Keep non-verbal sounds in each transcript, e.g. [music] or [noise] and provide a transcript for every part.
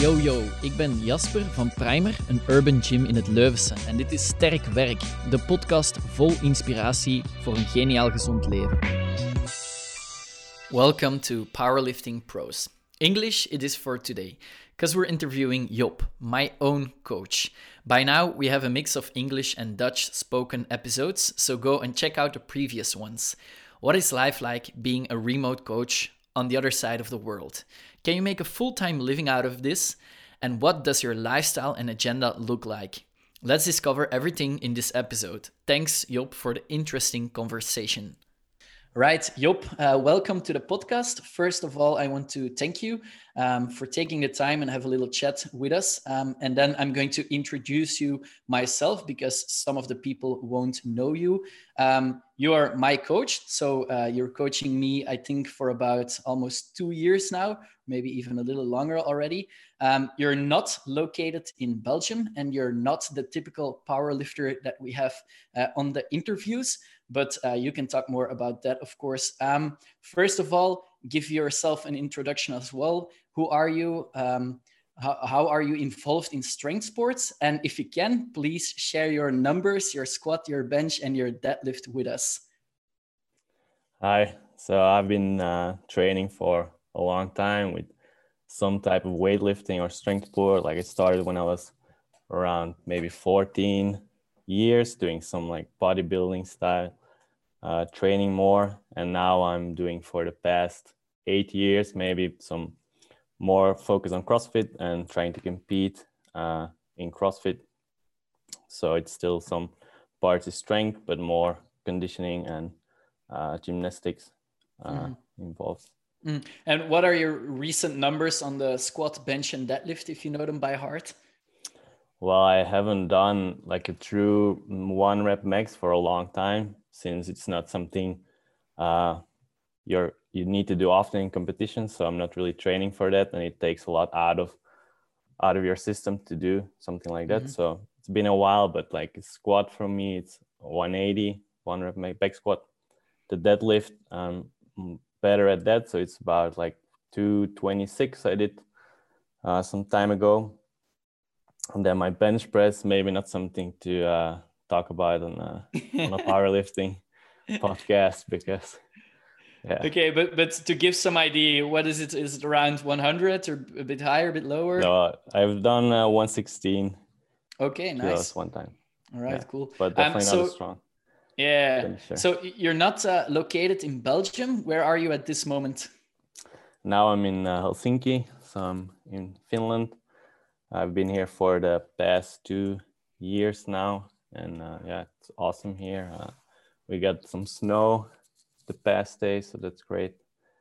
Yo yo, ik ben Jasper van Primer, een urban gym in het Leuvense. En dit is Sterk Werk, de podcast vol inspiratie voor een geniaal gezond leven. Welcome to Powerlifting Pros. English it is for today, because we're interviewing Job, my own coach. By now, we have a mix of English and Dutch spoken episodes, so go and check out the previous ones. What is life like being a remote coach on the other side of the world? Can you make a full time living out of this? And what does your lifestyle and agenda look like? Let's discover everything in this episode. Thanks, Job, for the interesting conversation. Right, Job, uh, welcome to the podcast. First of all, I want to thank you um, for taking the time and have a little chat with us. Um, and then I'm going to introduce you myself because some of the people won't know you. Um, you are my coach, so uh, you're coaching me, I think, for about almost two years now, maybe even a little longer already. Um, you're not located in Belgium, and you're not the typical power lifter that we have uh, on the interviews but uh, you can talk more about that, of course. Um, first of all, give yourself an introduction as well. Who are you? Um, how, how, are you involved in strength sports? And if you can, please share your numbers, your squat, your bench, and your deadlift with us. Hi. So I've been uh, training for a long time with some type of weightlifting or strength sport. Like it started when I was around maybe 14 years doing some like bodybuilding style uh, training more. And now I'm doing for the past eight years, maybe some more focus on CrossFit and trying to compete uh, in CrossFit. So it's still some parts of strength, but more conditioning and uh, gymnastics uh, mm. involved. Mm. And what are your recent numbers on the squat, bench, and deadlift, if you know them by heart? Well, I haven't done like a true one rep max for a long time since it's not something uh, you're you need to do often in competition. So I'm not really training for that, and it takes a lot out of out of your system to do something like that. Mm-hmm. So it's been a while, but like squat for me, it's 180, one rep back squat. The deadlift, um, better at that, so it's about like 226 I did uh, some time ago. And then my bench press, maybe not something to uh, talk about on a, on a [laughs] powerlifting podcast because yeah. Okay, but but to give some idea, what is it? Is it around 100 or a bit higher, a bit lower? No, I've done uh, 116. Okay, nice. One time. All right, yeah. cool. But definitely um, so, not as strong. Yeah. So you're not uh, located in Belgium. Where are you at this moment? Now I'm in uh, Helsinki. So I'm in Finland. I've been here for the past two years now and uh, yeah, it's awesome here. Uh, we got some snow the past day, so that's great.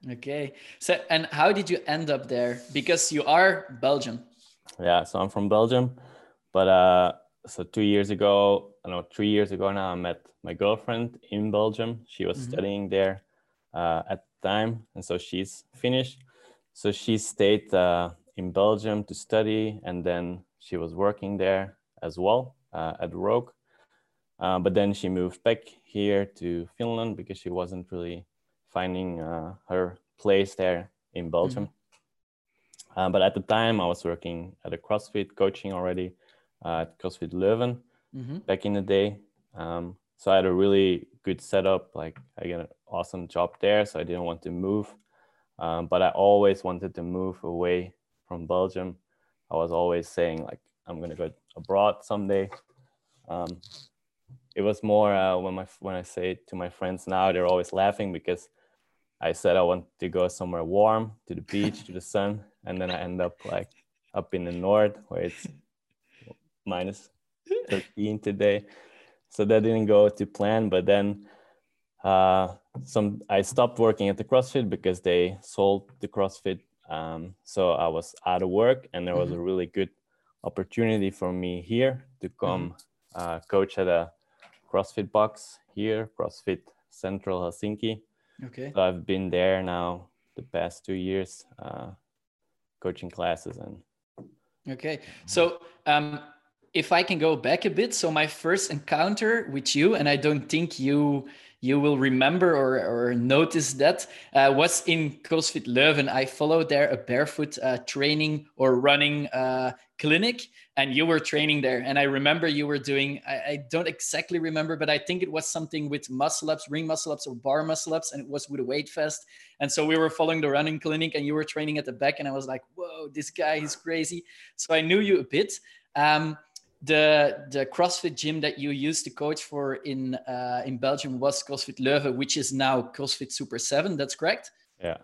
Okay. So, and how did you end up there? Because you are Belgian. Yeah, so I'm from Belgium, but uh, so two years ago, I know three years ago now, I met my girlfriend in Belgium. She was mm-hmm. studying there uh, at the time, and so she's Finnish. So she stayed uh, in Belgium to study, and then she was working there as well uh, at Rogue. Uh, but then she moved back here to Finland because she wasn't really finding uh, her place there in Belgium. Mm-hmm. Uh, but at the time, I was working at a CrossFit coaching already uh, at CrossFit Leuven mm-hmm. back in the day. Um, so I had a really good setup. Like I got an awesome job there, so I didn't want to move. Um, but I always wanted to move away from Belgium. I was always saying like I'm gonna go abroad someday. Um, it was more uh, when my when I say it to my friends now, they're always laughing because I said I want to go somewhere warm, to the beach, to the sun, and then I end up like up in the north where it's minus 13 today. So that didn't go to plan. But then uh, some I stopped working at the CrossFit because they sold the CrossFit. Um, so I was out of work, and there was mm-hmm. a really good opportunity for me here to come mm-hmm. uh, coach at a CrossFit box here, CrossFit Central Helsinki. Okay. So I've been there now the past two years, uh, coaching classes and. Okay, so um, if I can go back a bit, so my first encounter with you, and I don't think you you will remember or, or notice that uh, was in CrossFit Leuven. I followed there a barefoot uh, training or running uh, clinic, and you were training there. And I remember you were doing, I, I, don't exactly remember, but I think it was something with muscle ups, ring muscle ups, or bar muscle ups, and it was with a weight vest. And so we were following the running clinic, and you were training at the back, and I was like, whoa, this guy is crazy. So I knew you a bit. Um, the the CrossFit gym that you used to coach for in uh, in Belgium was CrossFit Leuven, which is now CrossFit Super Seven. That's correct. Yeah.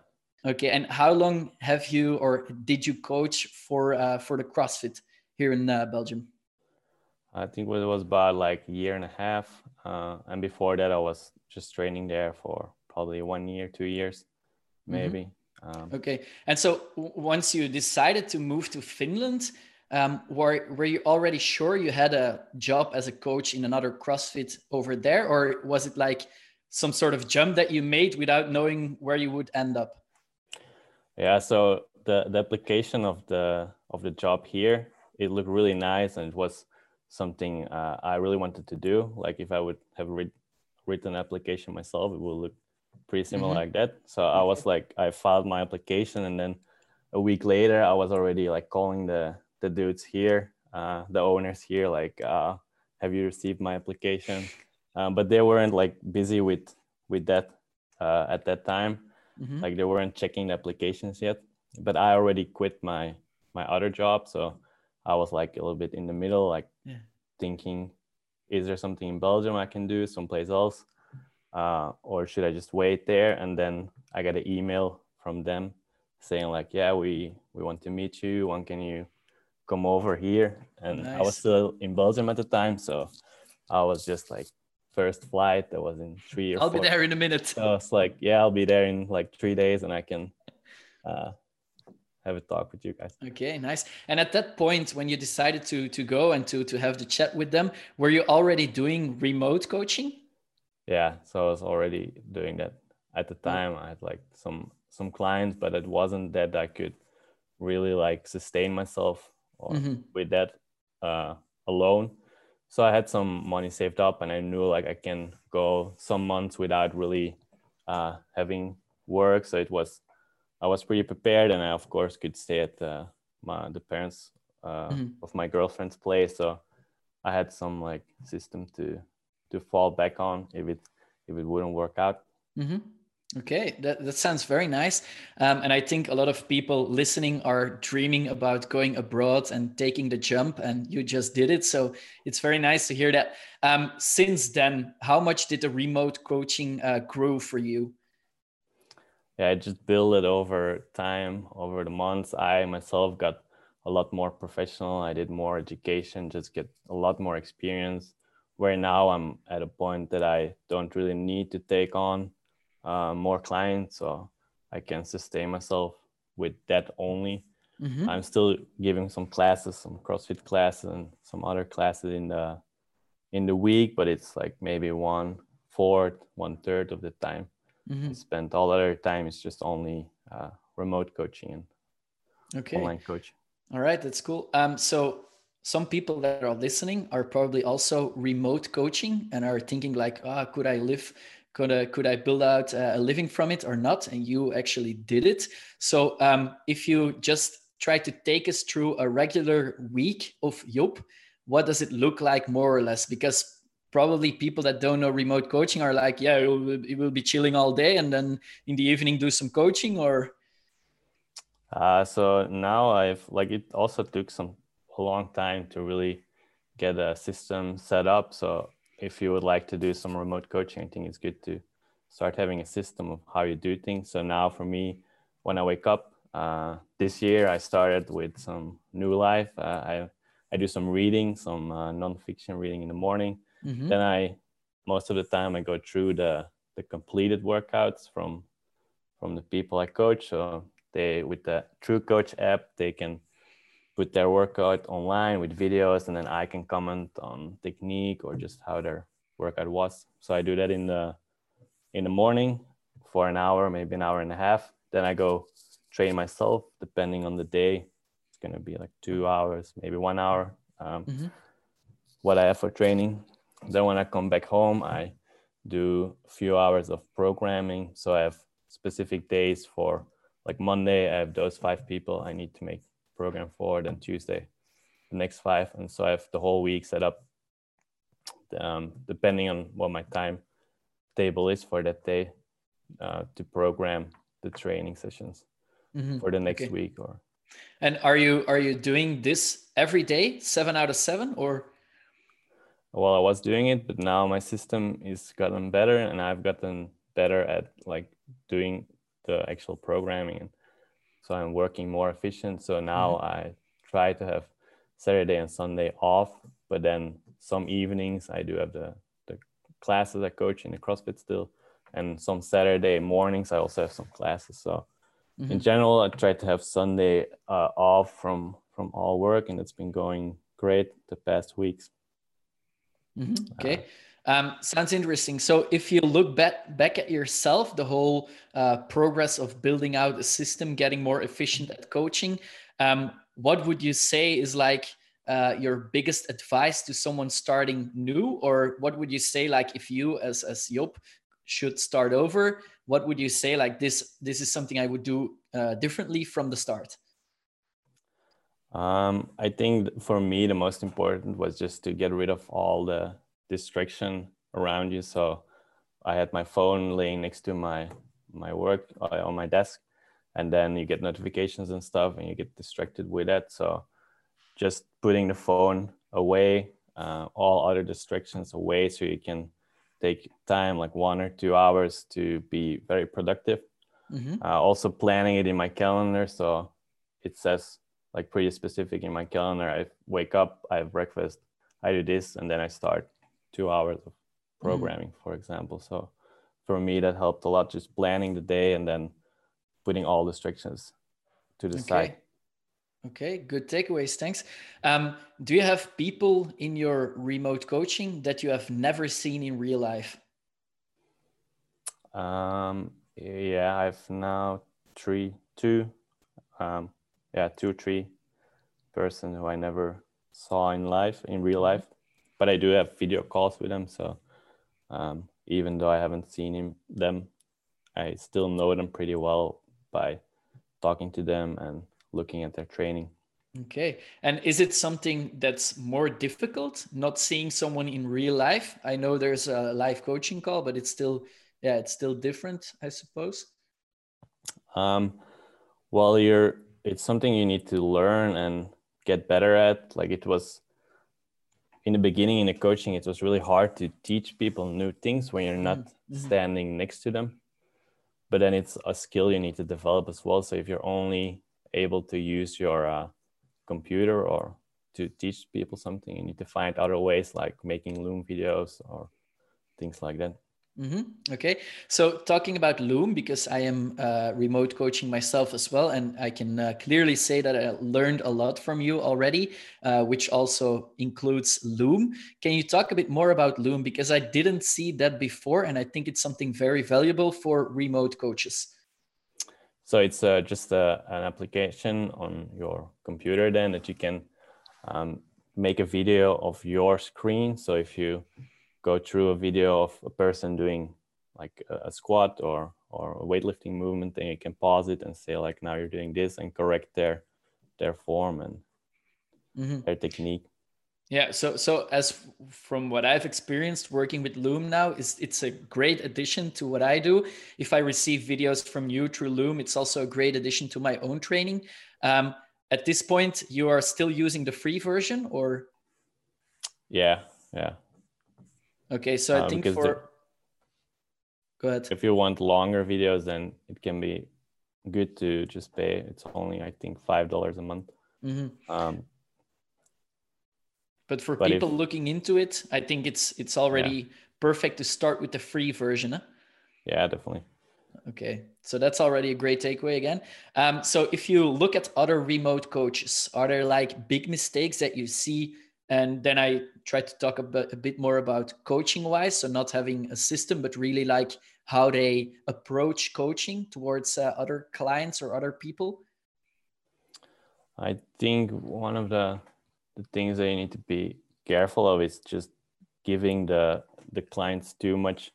Okay. And how long have you or did you coach for uh, for the CrossFit here in uh, Belgium? I think it was about like a year and a half, uh, and before that, I was just training there for probably one year, two years, mm-hmm. maybe. Mm-hmm. Um, okay. And so once you decided to move to Finland, um, were were you already sure you had a job as a coach in another CrossFit over there, or was it like some sort of jump that you made without knowing where you would end up? Yeah, so the the application of the of the job here it looked really nice and it was something uh, I really wanted to do. Like if I would have read, written an application myself, it would look pretty similar mm-hmm. like that. So I was like, I filed my application and then a week later, I was already like calling the the dudes here, uh, the owners here, like, uh, have you received my application? Um, but they weren't like busy with with that uh, at that time. Mm-hmm. Like they weren't checking the applications yet. But I already quit my my other job, so I was like a little bit in the middle, like yeah. thinking, is there something in Belgium I can do someplace else, uh, or should I just wait there? And then I got an email from them saying like, yeah, we we want to meet you. When can you come over here and nice. i was still in belgium at the time so i was just like first flight that was in three or i'll four. be there in a minute so it's like yeah i'll be there in like three days and i can uh, have a talk with you guys okay nice and at that point when you decided to to go and to to have the chat with them were you already doing remote coaching yeah so i was already doing that at the mm. time i had like some some clients but it wasn't that i could really like sustain myself or mm-hmm. with that uh, alone. So I had some money saved up, and I knew like I can go some months without really uh, having work. So it was I was pretty prepared, and I of course could stay at the, my the parents uh, mm-hmm. of my girlfriend's place. So I had some like system to to fall back on if it if it wouldn't work out. Mm-hmm. Okay, that, that sounds very nice. Um, and I think a lot of people listening are dreaming about going abroad and taking the jump, and you just did it. So it's very nice to hear that. Um, since then, how much did the remote coaching uh, grow for you? Yeah, I just built it over time, over the months. I myself got a lot more professional. I did more education, just get a lot more experience. Where now I'm at a point that I don't really need to take on uh, more clients so i can sustain myself with that only mm-hmm. i'm still giving some classes some crossfit classes and some other classes in the in the week but it's like maybe one fourth one third of the time mm-hmm. i spent all other time it's just only uh, remote coaching and okay. online coaching all right that's cool um, so some people that are listening are probably also remote coaching and are thinking like ah oh, could i live could I, could I build out a living from it or not? And you actually did it. So um, if you just try to take us through a regular week of Job, what does it look like more or less? Because probably people that don't know remote coaching are like, yeah, it will, it will be chilling all day and then in the evening do some coaching or. Uh, so now I've like it also took some a long time to really get a system set up. So if you would like to do some remote coaching, I think it's good to start having a system of how you do things. So now for me, when I wake up, uh, this year I started with some new life. Uh, I I do some reading, some uh, nonfiction reading in the morning. Mm-hmm. Then I most of the time I go through the the completed workouts from from the people I coach. So they with the True Coach app, they can put their workout online with videos and then I can comment on technique or just how their workout was. So I do that in the in the morning for an hour, maybe an hour and a half. Then I go train myself depending on the day. It's gonna be like two hours, maybe one hour. Um, mm-hmm. What I have for training. Then when I come back home, I do a few hours of programming. So I have specific days for like Monday, I have those five people I need to make program for, then Tuesday, the next five. And so I have the whole week set up um, depending on what my time table is for that day uh, to program the training sessions mm-hmm. for the next okay. week or and are you are you doing this every day seven out of seven or well i was doing it but now my system is gotten better and i've gotten better at like doing the actual programming so i'm working more efficient so now mm-hmm. i try to have saturday and sunday off but then some evenings i do have the the classes i coach in the crossfit still and some saturday mornings i also have some classes so mm-hmm. in general i try to have sunday uh, off from from all work and it's been going great the past weeks mm-hmm. okay uh, um, sounds interesting. So, if you look back back at yourself, the whole uh, progress of building out a system, getting more efficient at coaching, um, what would you say is like uh, your biggest advice to someone starting new, or what would you say like if you as as Job should start over? What would you say like this? This is something I would do uh, differently from the start. Um, I think for me the most important was just to get rid of all the distraction around you. So I had my phone laying next to my my work uh, on my desk, and then you get notifications and stuff, and you get distracted with that. So just putting the phone away, uh, all other distractions away, so you can take time like one or two hours to be very productive. Mm-hmm. Uh, also planning it in my calendar, so it says like pretty specific in my calendar. I wake up, I have breakfast, I do this, and then I start two hours of mm-hmm. programming, mm. for example. So for me, that helped a lot, just planning the day and then putting all distractions to the okay. side. Okay, good takeaways. Thanks. Um, do you have people in your remote coaching that you have never seen in real life? Um, yeah, I've now three, two, um, yeah, two, three person who I never saw in life, in real mm-hmm. life but I do have video calls with them. So um, even though I haven't seen him, them, I still know them pretty well by talking to them and looking at their training. Okay. And is it something that's more difficult not seeing someone in real life? I know there's a live coaching call, but it's still, yeah, it's still different, I suppose. Um, well, you're, it's something you need to learn and get better at. Like it was in the beginning in the coaching it was really hard to teach people new things when you're not mm-hmm. standing next to them. But then it's a skill you need to develop as well. So if you're only able to use your uh, computer or to teach people something you need to find other ways like making loom videos or things like that Mm-hmm. Okay. So, talking about Loom, because I am uh, remote coaching myself as well, and I can uh, clearly say that I learned a lot from you already, uh, which also includes Loom. Can you talk a bit more about Loom? Because I didn't see that before, and I think it's something very valuable for remote coaches. So, it's uh, just a, uh, an application on your computer then that you can um, make a video of your screen. So, if you go through a video of a person doing like a, squat or or a weightlifting movement then you can pause it and say like now you're doing this and correct their their form and mm-hmm. their technique. Yeah so so as from what i've experienced working with loom now is it's a great addition to what i do. If i receive videos from you through loom it's also a great addition to my own training. Um, at this point you are still using the free version or? Yeah yeah Okay, so I um, think for go ahead. If you want longer videos, then it can be good to just pay. It's only I think five dollars a month. Mm-hmm. Um, but for but people if, looking into it, I think it's it's already yeah. perfect to start with the free version. Huh? Yeah, definitely. Okay, so that's already a great takeaway again. Um, so if you look at other remote coaches, are there like big mistakes that you see and then i try to talk a bit, a bit more about coaching wise so not having a system but really like how they approach coaching towards uh, other clients or other people. I think one of the the things that you need to be careful of is just giving the the clients too much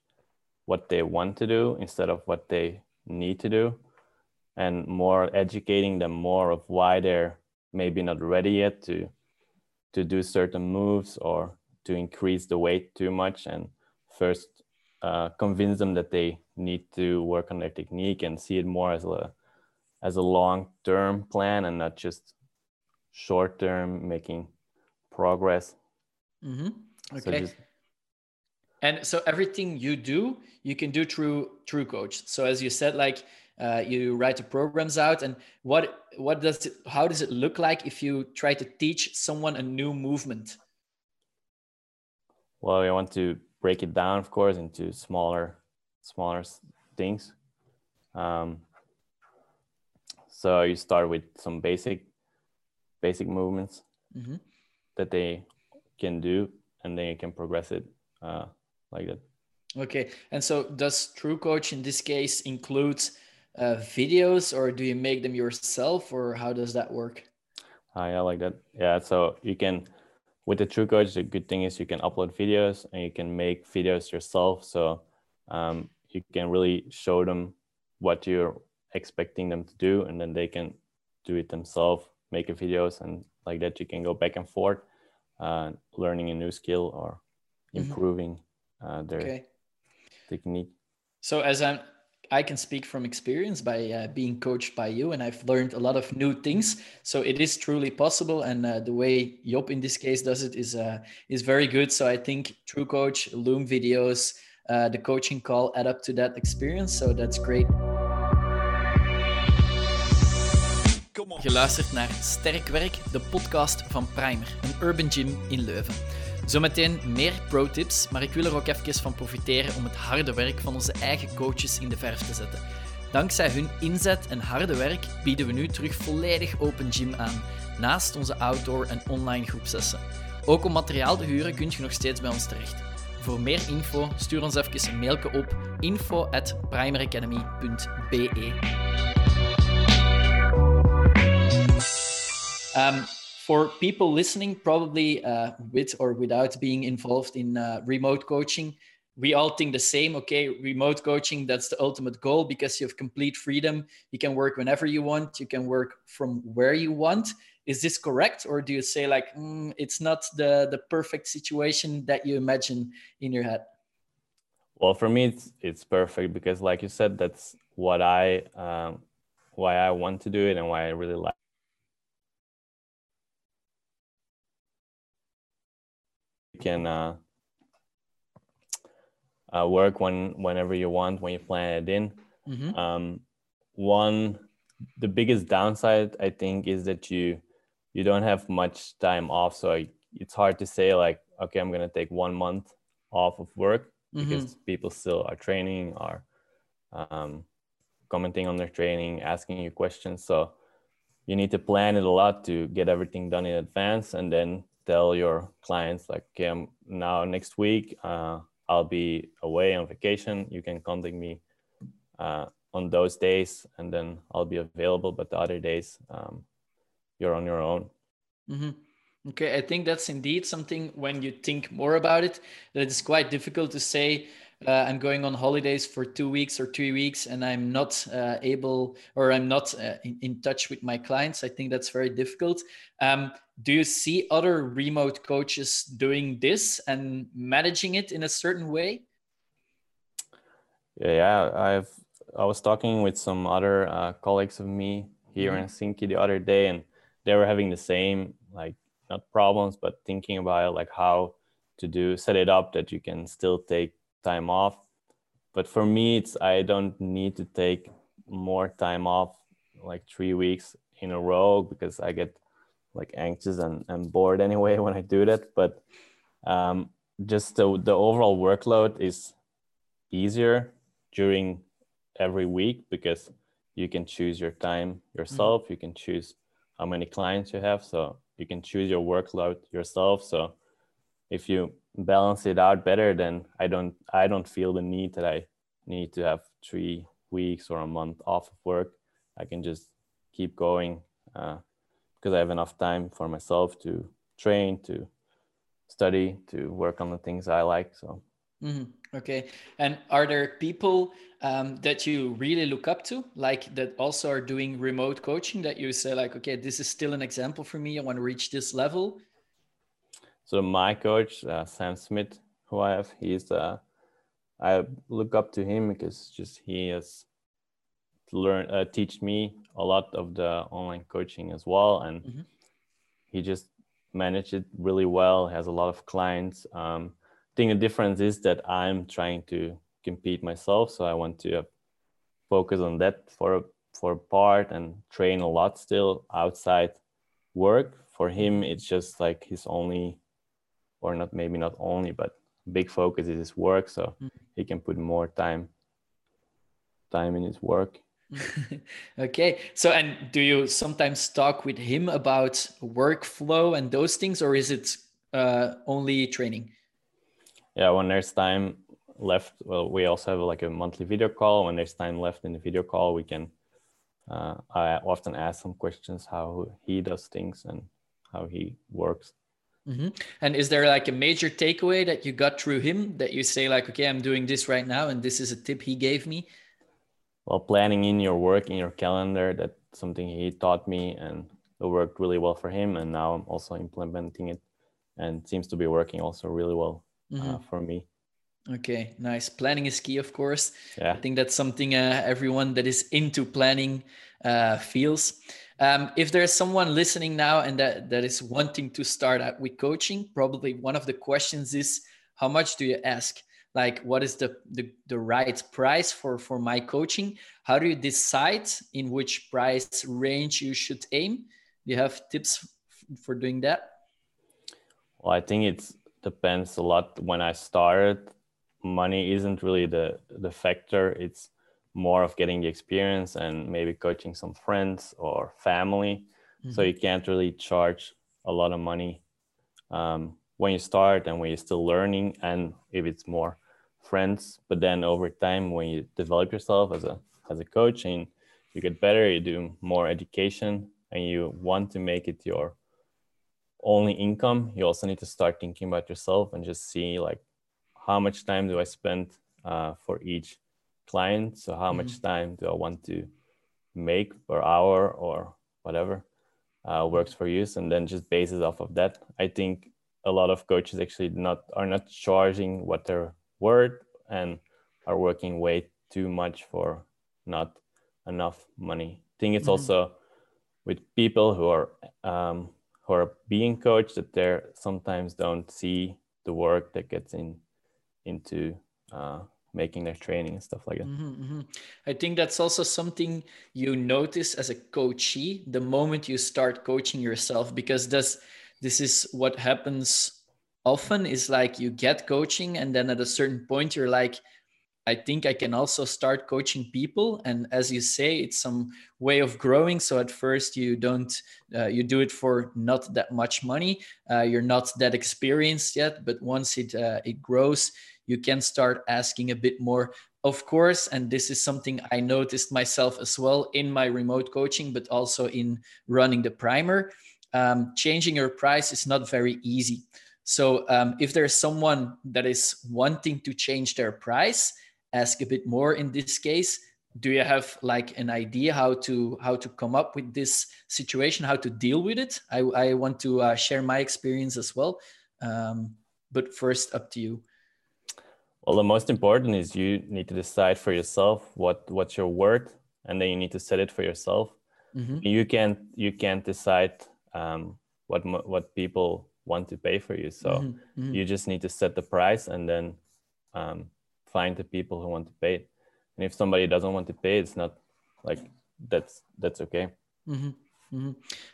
what they want to do instead of what they need to do and more educating them more of why they're maybe not ready yet to to do certain moves or to increase the weight too much and first uh, convince them that they need to work on their technique and see it more as a as a long term plan and not just short term making progress. Mm-hmm. okay. so just... and so everything you do you can do through through TrueCoach so as you said like uh, you write the programs out and what what does it how does it look like if you try to teach someone a new movement? Well you want to break it down of course into smaller smaller things. Um, so you start with some basic basic movements mm-hmm. that they can do and then you can progress it uh, like that. Okay and so does true coach in this case includes uh, videos or do you make them yourself or how does that work uh, yeah like that yeah so you can with the TrueCoach the good thing is you can upload videos and you can make videos yourself so um, you can really show them what you're expecting them to do and then they can do it themselves make a videos and like that you can go back and forth uh, learning a new skill or mm-hmm. improving mm-hmm. uh, their okay. technique so as i'm I can speak from experience by uh, being coached by you, and I've learned a lot of new things. So it is truly possible, and uh, the way Job in this case does it is uh, is very good. So I think True Coach, Loom videos, uh, the coaching call add up to that experience. So that's great. Je luistert naar Sterk Werk, de podcast van Primer, een urban gym in Leuven. Zometeen meer pro-tips, maar ik wil er ook even van profiteren om het harde werk van onze eigen coaches in de verf te zetten. Dankzij hun inzet en harde werk bieden we nu terug volledig open gym aan, naast onze outdoor en online groepsessen. Ook om materiaal te huren kun je nog steeds bij ons terecht. Voor meer info stuur ons even een mailje op info@primeracademy.be. Um, for people listening, probably uh, with or without being involved in uh, remote coaching, we all think the same. Okay, remote coaching, that's the ultimate goal because you have complete freedom. You can work whenever you want, you can work from where you want. Is this correct? Or do you say, like, mm, it's not the, the perfect situation that you imagine in your head? Well, for me, it's, it's perfect because, like you said, that's what I, um, why I want to do it and why I really like can uh, uh, work when whenever you want when you plan it in. Mm-hmm. Um, one, the biggest downside I think is that you you don't have much time off, so it's hard to say like, okay, I'm gonna take one month off of work mm-hmm. because people still are training, are um, commenting on their training, asking you questions. So you need to plan it a lot to get everything done in advance, and then tell your clients like okay I'm now next week uh, i'll be away on vacation you can contact me uh, on those days and then i'll be available but the other days um, you're on your own mm-hmm. okay i think that's indeed something when you think more about it that it's quite difficult to say uh, I'm going on holidays for two weeks or three weeks and I'm not uh, able or I'm not uh, in, in, touch with my clients. I think that's very difficult. Um, do you see other remote coaches doing this and managing it in a certain way? Yeah, I've I was talking with some other uh, colleagues of me here mm-hmm. in Helsinki the other day, and they were having the same like not problems, but thinking about like how to do set it up that you can still take time off. But for me, it's I don't need to take more time off, like three weeks in a row, because I get like anxious and, and bored anyway when I do that. But um, just the, the overall workload is easier during every week because you can choose your time yourself. Mm-hmm. You can choose how many clients you have. So you can choose your workload yourself. So if you balance it out better, then I don't I don't feel the need that I need to have three weeks or a month off of work. I can just keep going uh, because I have enough time for myself to train, to study, to work on the things I like. So. Mm-hmm. Okay. And are there people um, that you really look up to, like that also are doing remote coaching that you say, like, okay, this is still an example for me. I want to reach this level? So, my coach, uh, Sam Smith, who I have, he's, uh, I look up to him because just he has learned, uh, teach me a lot of the online coaching as well. And mm-hmm. he just managed it really well, has a lot of clients. Um, I think the difference is that I'm trying to compete myself, so I want to focus on that for for part and train a lot still outside work. For him, it's just like his only, or not maybe not only, but big focus is his work, so mm. he can put more time time in his work. [laughs] okay so and do you sometimes talk with him about workflow and those things or is it uh, only training yeah when there's time left well we also have like a monthly video call when there's time left in the video call we can uh, i often ask some questions how he does things and how he works mm-hmm. and is there like a major takeaway that you got through him that you say like okay i'm doing this right now and this is a tip he gave me well planning in your work in your calendar that's something he taught me and it worked really well for him and now i'm also implementing it and seems to be working also really well uh, mm-hmm. uh, for me. Okay, nice. Planning is key, of course. Yeah. I think that's something uh, everyone that is into planning uh, feels. Um, if there's someone listening now and that, that is wanting to start out with coaching, probably one of the questions is how much do you ask? Like, what is the, the, the right price for, for my coaching? How do you decide in which price range you should aim? Do you have tips for doing that? Well, I think it depends a lot. When I started, money isn't really the the factor. It's more of getting the experience and maybe coaching some friends or family. Mm-hmm. So you can't really charge a lot of money um, when you start and when you're still learning, and if it's more friends. But then over time, when you develop yourself as a as a coach and you get better, you do more education, and you want to make it your only income, you also need to start thinking about yourself and just see like how much time do I spend uh, for each client. So how mm-hmm. much time do I want to make per hour or whatever uh, works for you, and then just base it off of that. I think a lot of coaches actually not are not charging what they're worth and are working way too much for not enough money. I think it's mm-hmm. also with people who are um, who are being coached that they sometimes don't see the work that gets in into uh, making their training and stuff like that. Mm-hmm, mm-hmm. I think that's also something you notice as a coachee the moment you start coaching yourself because this this is what happens often is like you get coaching and then at a certain point you're like I think I can also start coaching people. And as you say, it's some way of growing. So at first you don't, uh, you do it for not that much money. Uh, you're not that experienced yet, but once it uh, it grows, you can start asking a bit more. Of course, and this is something I noticed myself as well in my remote coaching, but also in running the primer. Um, changing your price is not very easy. So um, if there's someone that is wanting to change their price, ask a bit more in this case do you have like an idea how to how to come up with this situation how to deal with it i, I want to uh, share my experience as well um, but first up to you well the most important is you need to decide for yourself what what's your worth and then you need to set it for yourself mm-hmm. you can't you can't decide um, what what people want to pay for you so mm-hmm. Mm-hmm. you just need to set the price and then um, find the people who want to pay it and if somebody doesn't want to pay it's not like that's that's okay mm-hmm. Mm-hmm.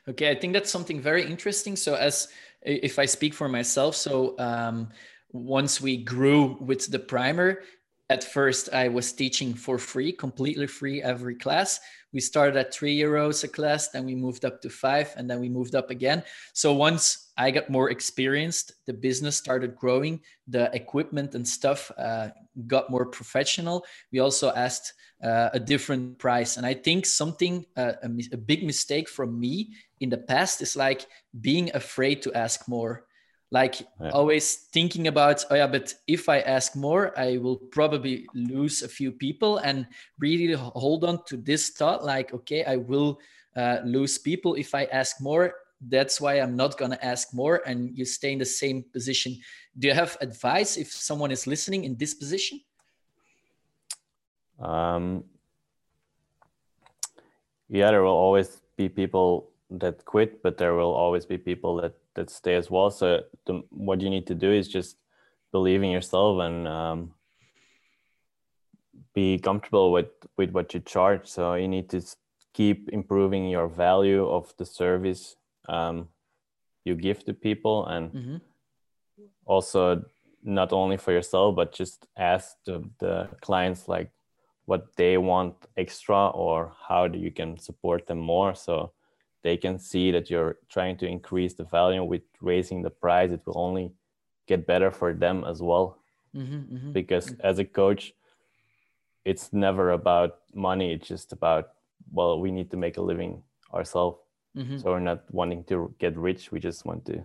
okay i think that's something very interesting so as if i speak for myself so um, once we grew with the primer at first i was teaching for free completely free every class. We started at three euros a class then we moved up to five and then we moved up again. So once i got more experienced the business started growing the equipment and stuff uh, got more professional. We also asked uh, a different price. And i think something uh, a, a big mistake from me in the past is like being afraid to ask more like yeah. always thinking about oh yeah but if i ask more i will probably lose a few people. And really hold on to this thought like okay i will uh, lose people if i ask more. That's why i'm not going to ask more and you stay in the same position. Do you have advice if someone is listening in this position? Um yeah there will always be people that quit but there will always be people that that stay as well. So the, what you need to do is just believe in yourself and um, be comfortable with with what you charge. So you need to keep improving your value of the service um, you give to people, and mm-hmm. also not only for yourself, but just ask the, the clients like what they want extra or how do you can support them more. So they can see that you're trying to increase the value with raising the price it will only get better for them as well mm-hmm, mm-hmm. because as a coach it's never about money it's just about well we need to make a living ourselves mm-hmm. so we're not wanting to get rich we just want to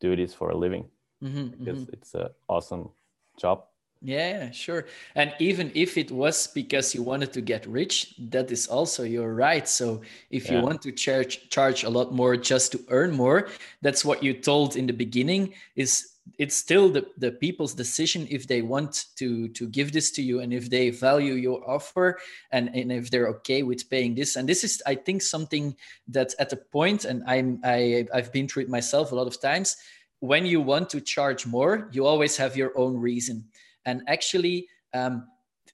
do this for a living mm-hmm, because mm-hmm. it's an awesome job yeah, sure. And even if it was because you wanted to get rich, that is also your right. So if yeah. you want to charge charge a lot more just to earn more, that's what you told in the beginning is it's still the, the people's decision if they want to to give this to you and if they value your offer and, and if they're okay with paying this and this is i think something that at a point and i'm I, i've been through it myself a lot of times when you want to charge more you always have your own reason and actually, um,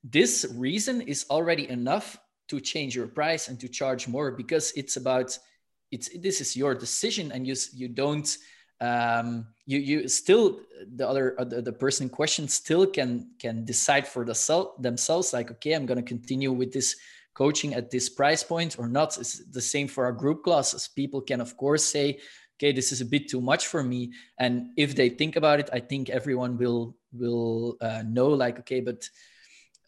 this reason is already enough to change your price and to charge more because it's about it's this is your decision and you you don't um, you you still the other uh, the, the person in question still can can decide for the self, themselves like okay i'm going to continue with this coaching at this price point or not. It's the same for our group classes. People can of course say okay this is a bit too much for me. And if they think about it i think everyone will will uh, know like okay but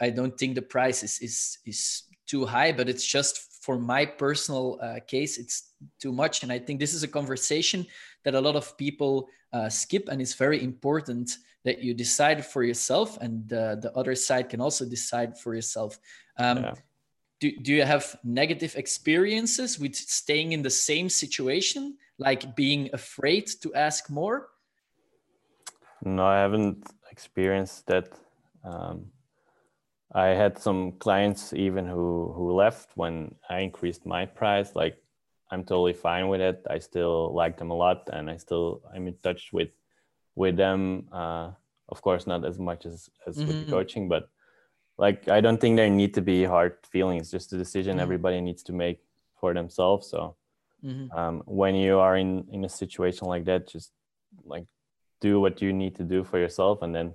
i don't think the price is is is too high but it's just for my personal uh, case it's too much. And i think this is a conversation that a lot of people uh, skip and it's very important that you decide for yourself and uh, the other side can also decide for yourself. Um, yeah. do, do you have negative experiences with staying in the same situation like being afraid to ask more? No i haven't experienced that. Um, I had some clients even who who left when I increased my price. Like I'm totally fine with it. I still like them a lot, and I still I'm in touch with with them. Uh, of course, not as much as as mm-hmm. with coaching, but like I don't think there need to be hard feelings. Just a decision mm-hmm. everybody needs to make for themselves. So mm-hmm. um, when you are in in a situation like that, just like do what you need to do for yourself and then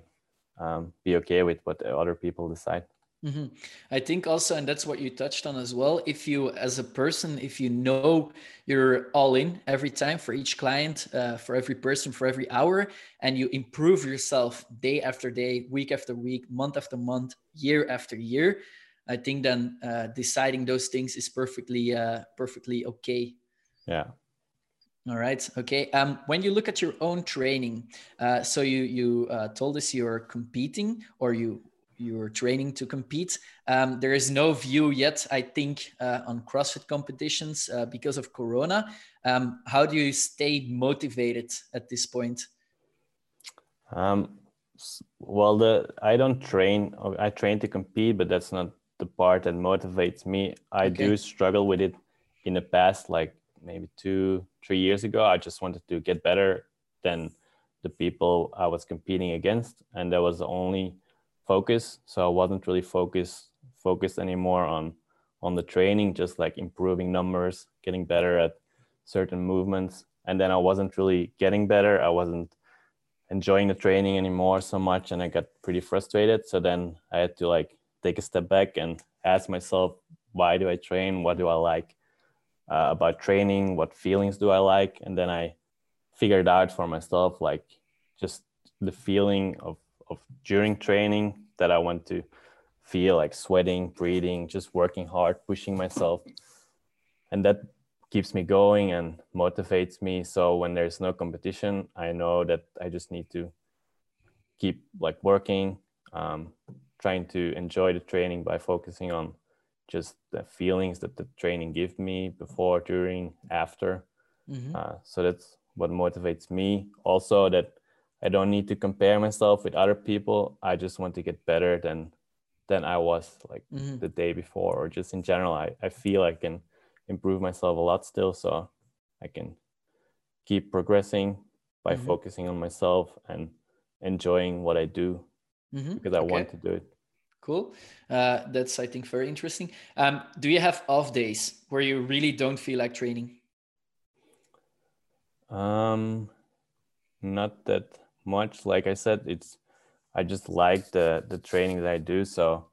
um, be okay with what other people decide. Mm-hmm. i think also and that's what you touched on as well if you as a person if you know you're all in every time for each client uh, for every person for every hour and you improve yourself day after day week after week month after month year after year i think then uh, deciding those things is perfectly uh, perfectly okay. Yeah all right. Okay. Um, when you look at your own training, uh, so you you uh, told us you're competing or you you're training to compete. Um, there is no view yet, I think, uh, on CrossFit competitions uh, because of Corona. Um, how do you stay motivated at this point? Um, well, the I don't train. I train to compete, but that's not the part that motivates me. I okay. do struggle with it in the past, like maybe two, three years ago. I just wanted to get better than the people I was competing against, and that was the only focus. So I wasn't really focused focused anymore on on the training, just like improving numbers, getting better at certain movements. And then I wasn't really getting better. I wasn't enjoying the training anymore so much, and I got pretty frustrated. So then I had to like take a step back and ask myself, why do I train? What do I like? Uh, about training what feelings do i like and then i figured out for myself like just the feeling of, of during training that i want to feel like sweating breathing just working hard pushing myself and that keeps me going and motivates me. So when there's no competition, I know that I just need to keep like working, um, trying to enjoy the training by focusing on just the feelings that the training give me before, during, after. Mm-hmm. Uh, so that's what motivates me. Also, that I don't need to compare myself with other people. I just want to get better than than I was like mm-hmm. the day before, or just in general. I, I feel I can improve myself a lot still, so I can keep progressing by mm-hmm. focusing on myself and enjoying what I do mm-hmm. because I okay. want to do it. Cool. Uh, that's I think very interesting. Um, do you have off days where you really don't feel like training? Um, not that much. Like I said, it's I just like the the training that I do. So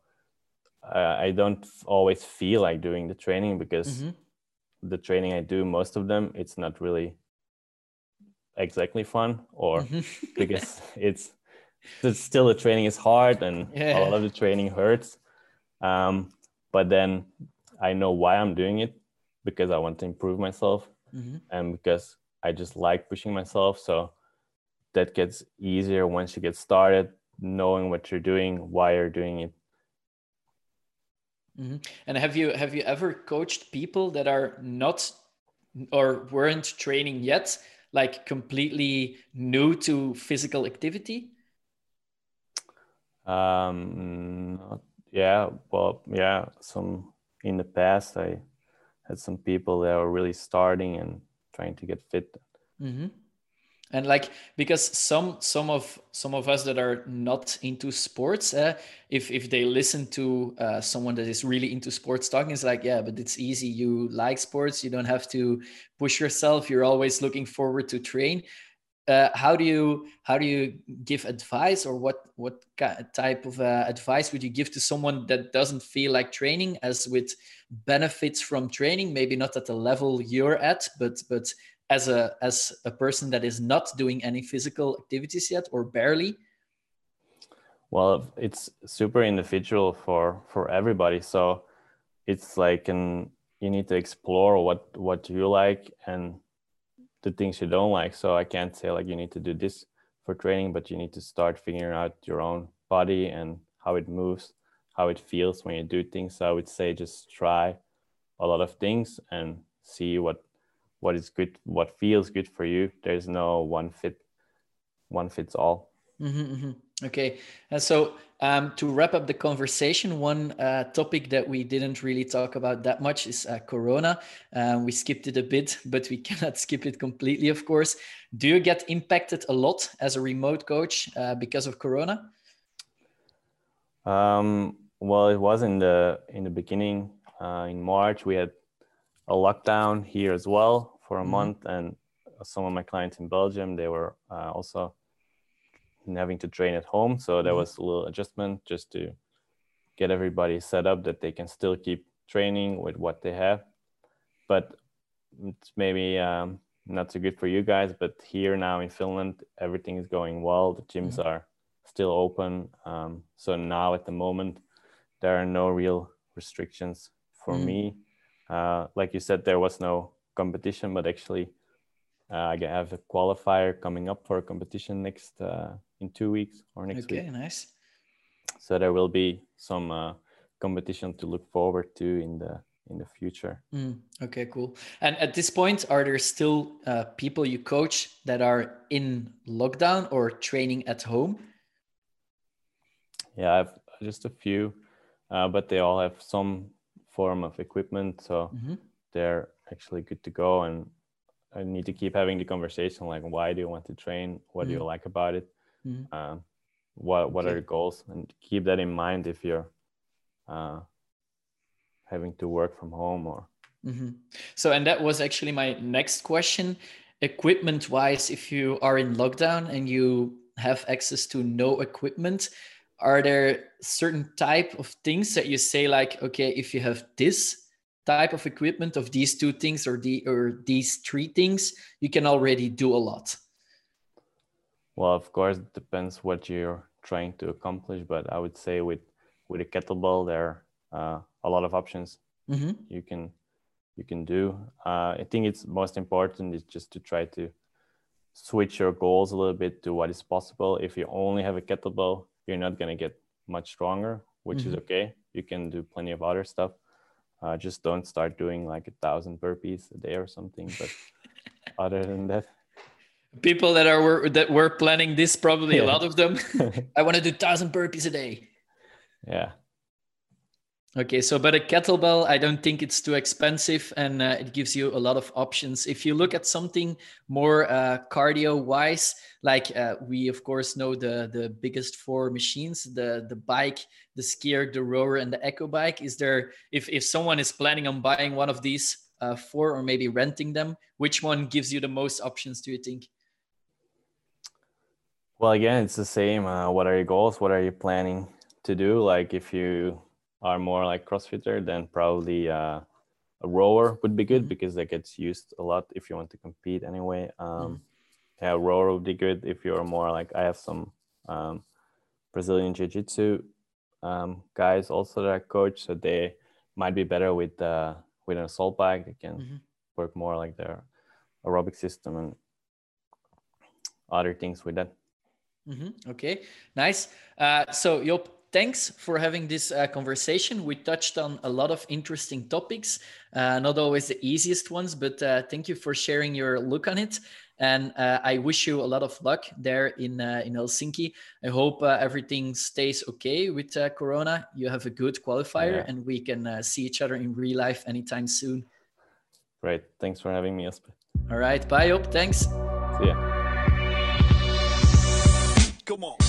uh, I don't always feel like doing the training because mm-hmm. the training I do, most of them, it's not really exactly fun, or mm-hmm. [laughs] because it's, it's still the training is hard and yeah. a lot of the training hurts. Um, but then I know why I'm doing it because I want to improve myself mm-hmm. and because I just like pushing myself. So that gets easier once you get started, knowing what you're doing, why you're doing it. Mm-hmm. And have you have you ever coached people that are not or weren't training yet, like completely new to physical activity? Um, yeah, well, yeah, some in the past I had some people that were really starting and trying to get fit. Mm-hmm. And like because some some of some of us that are not into sports uh, if if they listen to uh, someone that is really into sports talking it's like yeah but it's easy. You like sports. You don't have to push yourself. You're always looking forward to train uh, how do you how do you give advice or what what type of uh, advice would you give to someone that doesn't feel like training as with benefits from training? Maybe not at the level you're at but but as a as a person that is not doing any physical activities yet or barely? Well it's super individual for for everybody. So it's like an you need to explore what what you like and the things you don't like. So i can't say like you need to do this for training but you need to start figuring out your own body and how it moves how it feels when you do things. So i would say just try a lot of things and see what what is good what feels good for you. There's no one fit one fits all. Mm-hmm, mm-hmm. Okay and so um, to wrap up the conversation one uh, topic that we didn't really talk about that much is uh, corona. Um, we skipped it a bit [laughs] but we cannot skip it completely of course. Do you get impacted a lot as a remote coach uh, because of corona? Um, well it was in the in the beginning uh, in march. We had a lockdown here as well for a mm-hmm. month, and some of my clients in Belgium they were uh, also having to train at home, so there mm-hmm. was a little adjustment just to get everybody set up that they can still keep training with what they have. But it's maybe um, not so good for you guys, but here now in Finland, everything is going well. The gyms mm-hmm. are still open. Um, so now at the moment, there are no real restrictions for mm-hmm. me uh, like you said, there was no competition, but actually, I have a qualifier coming up for a competition next uh, in two weeks or next okay, week. Okay, nice. So there will be some uh, competition to look forward to in the in the future. Mm, okay, cool. And at this point, are there still uh, people you coach that are in lockdown or training at home? Yeah, I've just a few, uh, but they all have some form of equipment so mm-hmm. they're actually good to go and i need to keep having the conversation like why do you want to train what mm-hmm. do you mm-hmm. like about it mm-hmm. uh, what what okay. are the goals and keep that in mind if you're uh, having to work from home or mm-hmm. so and that was actually my next question equipment wise if you are in lockdown and you have access to no equipment are there certain type of things that you say like okay if you have this type of equipment of these two things or the or these three things you can already do a lot well of course it depends what you're trying to accomplish but i would say with with a kettlebell there are uh, a lot of options mm-hmm. you can you can do. Uh, I think it's most important is just to try to switch your goals a little bit to what is possible. If you only have a kettlebell, you're not going to get much stronger, which mm-hmm. is okay. You can do plenty of other stuff. Uh, just don't start doing like a thousand burpees a day or something. But [laughs] other than that, people that are that were planning this probably yeah. a lot of them. [laughs] I want to do thousand burpees a day. Yeah, Okay, so but a kettlebell, I don't think it's too expensive and uh, it gives you a lot of options. If you look at something more uh, cardio wise, like uh, we of course know the the biggest four machines, the the bike, the skier, the rower, and the echo bike. Is there if if someone is planning on buying one of these uh, four or maybe renting them, which one gives you the most options? Do you think? Well, again, it's the same. Uh, what are your goals? What are you planning to do? Like if you are more like CrossFitter, then probably uh, a rower would be good mm-hmm. because that gets used a lot if you want to compete anyway. Um, mm-hmm. Yeah, rower would be good if you're more like I have some um, Brazilian Jiu Jitsu um, guys also that I coach, so they might be better with uh, with an assault bike. They can mm-hmm. work more like their aerobic system and other things with that. Mm-hmm. Okay, nice. Uh, so Job, thanks for having this uh, conversation. We touched on a lot of interesting topics, uh, not always the easiest ones, but uh, thank you for sharing your look on it. And uh, I wish you a lot of luck there in uh, in Helsinki. I hope uh, everything stays okay with Corona. You have a good qualifier, yeah. and we can see each other in real life anytime soon. Great. Thanks for having me, Jasper. All right. Bye, Job. Thanks. See ya. Come on.